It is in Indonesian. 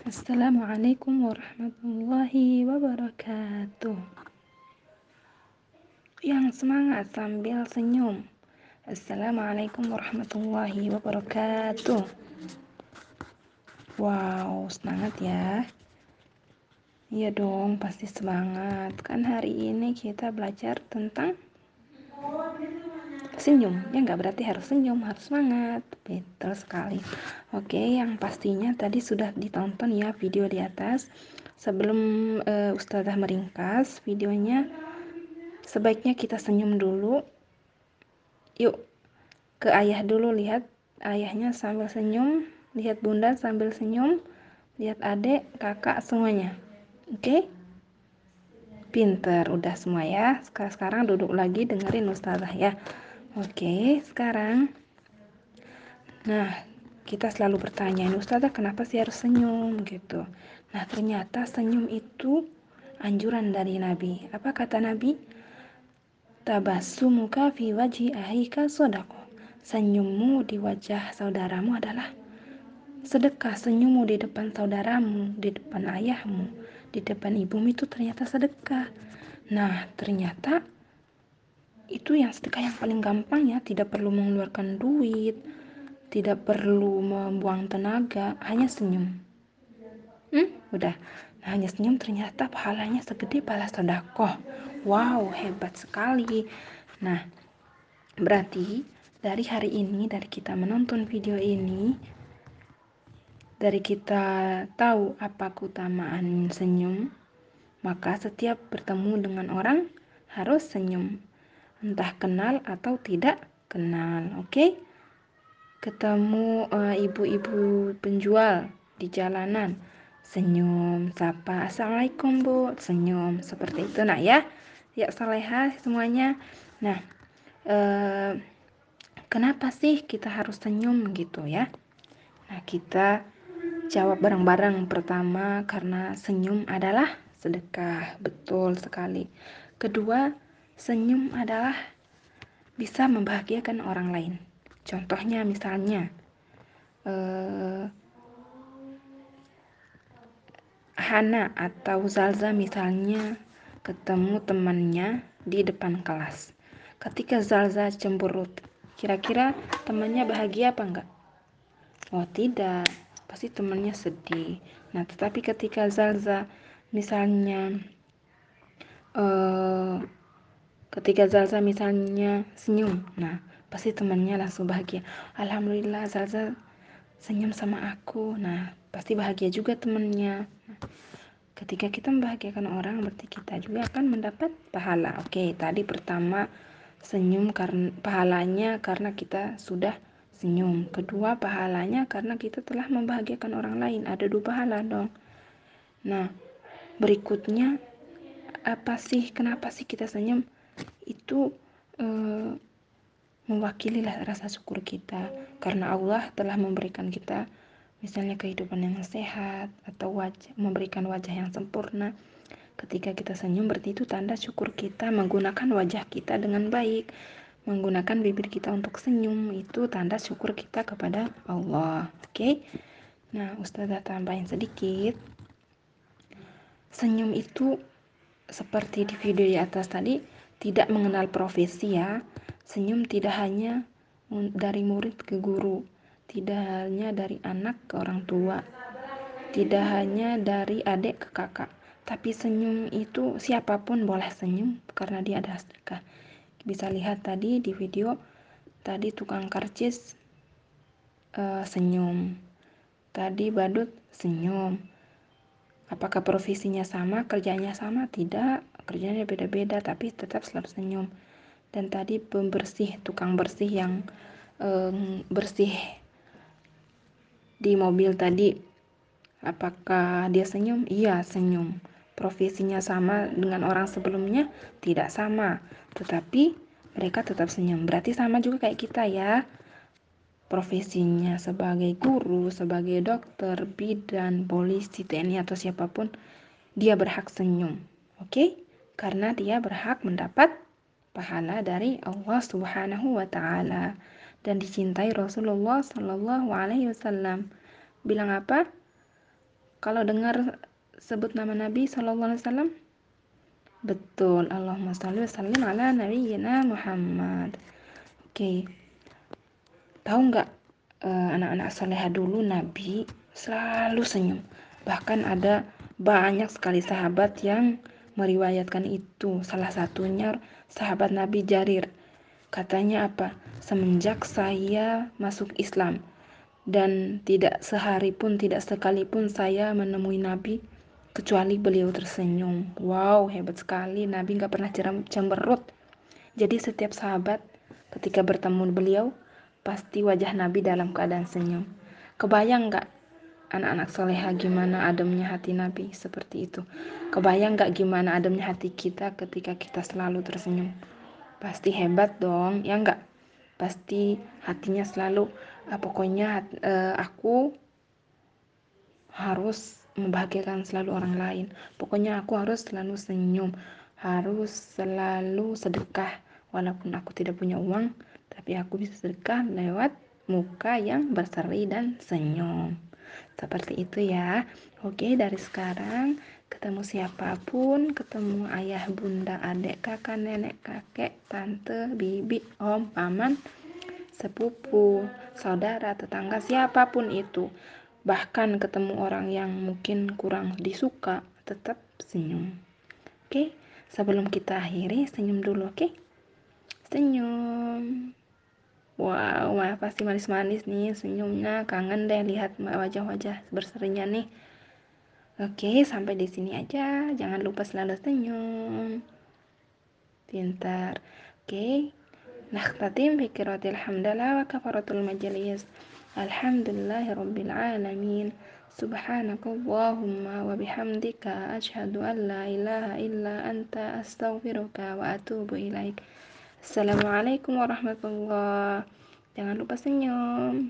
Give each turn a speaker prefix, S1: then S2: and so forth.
S1: Assalamualaikum warahmatullahi wabarakatuh. Yang semangat sambil senyum. Assalamualaikum warahmatullahi wabarakatuh. Wow, semangat ya. Iya dong, pasti semangat. Kan hari ini kita belajar tentang senyum. Ya nggak berarti harus senyum, harus semangat. Betul sekali. Oke, yang pastinya tadi sudah ditonton ya video di atas. Sebelum uh, Ustazah meringkas videonya, sebaiknya kita senyum dulu. Yuk, ke ayah dulu lihat ayahnya sambil senyum, lihat bunda sambil senyum, lihat adik, kakak semuanya. Oke? Okay? Pinter, udah semua ya. Sekarang, sekarang duduk lagi dengerin ustazah ya. Oke, sekarang. Nah, kita selalu bertanya, ustazah kenapa sih harus senyum gitu. Nah, ternyata senyum itu anjuran dari Nabi. Apa kata Nabi? Tabasumuka fi waji ahika sodako. Senyummu di wajah saudaramu adalah sedekah. Senyummu di depan saudaramu, di depan ayahmu, di depan ibumu itu ternyata sedekah. Nah, ternyata itu yang sedekah yang paling gampang ya, tidak perlu mengeluarkan duit, tidak perlu membuang tenaga, hanya senyum. Hmm, udah. Nah, hanya senyum ternyata pahalanya segede pahala sedekah. Wow, hebat sekali. Nah, berarti dari hari ini, dari kita menonton video ini, dari kita tahu apa keutamaan senyum, maka setiap bertemu dengan orang harus senyum, entah kenal atau tidak kenal. Oke, okay? ketemu eh, ibu-ibu uh, penjual di jalanan, senyum, sapa, assalamualaikum bu, senyum, seperti itu, nak ya, ya saleha semuanya. Nah, uh, kenapa sih kita harus senyum gitu ya? Nah, kita Jawab bareng-bareng. Pertama, karena senyum adalah sedekah. Betul sekali. Kedua, senyum adalah bisa membahagiakan orang lain. Contohnya misalnya, eh, Hana atau Zalza misalnya ketemu temannya di depan kelas. Ketika Zalza cemberut, kira-kira temannya bahagia apa enggak? Oh tidak, pasti temannya sedih nah tetapi ketika Zalza misalnya uh, ketika Zalza misalnya senyum nah pasti temannya langsung bahagia Alhamdulillah Zalza senyum sama aku nah pasti bahagia juga temannya nah, ketika kita membahagiakan orang berarti kita juga akan mendapat pahala oke tadi pertama senyum karena pahalanya karena kita sudah senyum. Kedua, pahalanya karena kita telah membahagiakan orang lain. Ada dua pahala dong. Nah, berikutnya apa sih kenapa sih kita senyum? Itu eh, mewakili rasa syukur kita karena Allah telah memberikan kita misalnya kehidupan yang sehat atau wajah, memberikan wajah yang sempurna. Ketika kita senyum berarti itu tanda syukur kita menggunakan wajah kita dengan baik menggunakan bibir kita untuk senyum itu tanda syukur kita kepada Allah. Oke. Okay? Nah, Ustazah tambahin sedikit. Senyum itu seperti di video di atas tadi tidak mengenal profesi ya. Senyum tidak hanya dari murid ke guru, tidak hanya dari anak ke orang tua, tidak hanya dari adik ke kakak, tapi senyum itu siapa pun boleh senyum karena dia ada sedekah. Bisa lihat tadi di video tadi tukang karcis uh, senyum. Tadi badut senyum. Apakah profesinya sama kerjanya sama? Tidak kerjanya beda-beda tapi tetap selalu senyum. Dan tadi pembersih tukang bersih yang um, bersih di mobil tadi apakah dia senyum? Iya senyum. Profesinya sama dengan orang sebelumnya? Tidak sama. Tetapi mereka tetap senyum. Berarti sama juga kayak kita ya. Profesinya sebagai guru sebagai dokter bidan polisi TNI atau siapa pun dia berhak senyum. Oke? okay? Karena dia berhak mendapat pahala dari Allah Subhanahu wa taala dan dicintai Rasulullah Shallallahu alaihi wasallam. Bilang apa? kalau dengar sebut nama Nabi Shallallahu Alaihi Wasallam betul Allahumma sholli wasallim ala nabiyyina Muhammad oke okay. tahu nggak uh, anak-anak soleha dulu Nabi selalu senyum bahkan ada banyak sekali sahabat yang meriwayatkan itu salah satunya sahabat Nabi Jarir katanya apa semenjak saya masuk Islam dan tidak sehari pun tidak sekalipun saya menemui Nabi kecuali beliau tersenyum. Wow, hebat sekali. Nabi nggak pernah cemberut. Jadi setiap sahabat ketika bertemu beliau, pasti wajah Nabi dalam keadaan senyum. Kebayang nggak anak-anak soleha gimana ademnya hati Nabi seperti itu? Kebayang nggak gimana ademnya hati kita ketika kita selalu tersenyum? Pasti hebat dong, ya nggak? Pasti hatinya selalu, ah, pokoknya uh, aku harus membahagiakan selalu orang lain. Pokoknya aku harus selalu senyum, harus selalu sedekah. Walaupun aku tidak punya uang, tapi aku bisa sedekah lewat muka yang berseri dan senyum. Seperti itu ya. Oke, dari sekarang ketemu siapa pun, ketemu ayah, bunda, adik, kakak, nenek, kakek, tante, bibi, om, paman, sepupu, saudara, tetangga, siapa pun itu. Bahkan ketemu orang yang mungkin kurang disuka tetap senyum. Oke sebelum kita akhiri senyum dulu oke? Senyum wow pasti manis-manis nih senyumnya. Kangen deh lihat wajah-wajah berserinya nih. Oke sampai di sini aja. Jangan lupa selalu senyum. Pintar. Oke. Nah tatim fikiratil hamdalah wa kafaratul majelis Alhamdulillahi Rabbil Alamin. Subhanakallahumma wa bihamdika Ashhadu an la ilaha illa anta astaghfiruka wa atubu ilaik Assalamualaikum warahmatullahi Jangan lupa senyum